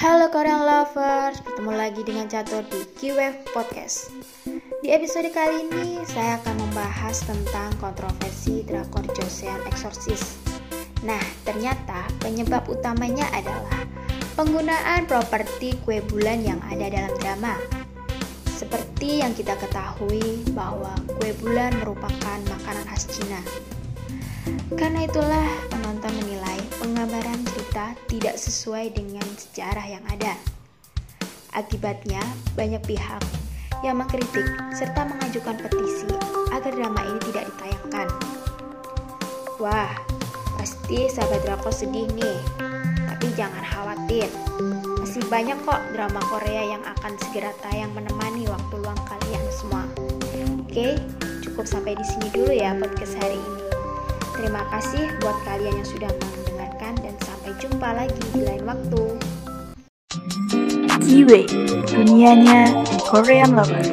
Halo Korean lovers, bertemu lagi dengan Catur di QWave Podcast. Di episode kali ini, saya akan membahas tentang kontroversi drakor Joseon Exorcist. Nah, ternyata penyebab utamanya adalah penggunaan properti kue bulan yang ada dalam drama. Seperti yang kita ketahui bahwa kue bulan merupakan makanan khas Cina. Karena itulah penonton menilai tidak sesuai dengan sejarah yang ada. Akibatnya, banyak pihak yang mengkritik serta mengajukan petisi agar drama ini tidak ditayangkan. Wah, pasti sahabat drakor sedih nih. Tapi jangan khawatir. Masih banyak kok drama Korea yang akan segera tayang menemani waktu luang kalian semua. Oke, cukup sampai di sini dulu ya podcast hari ini. Terima kasih buat kalian yang sudah mendengarkan dan jumpa lagi di lain waktu. Kiwi, dunianya Korean Lovers.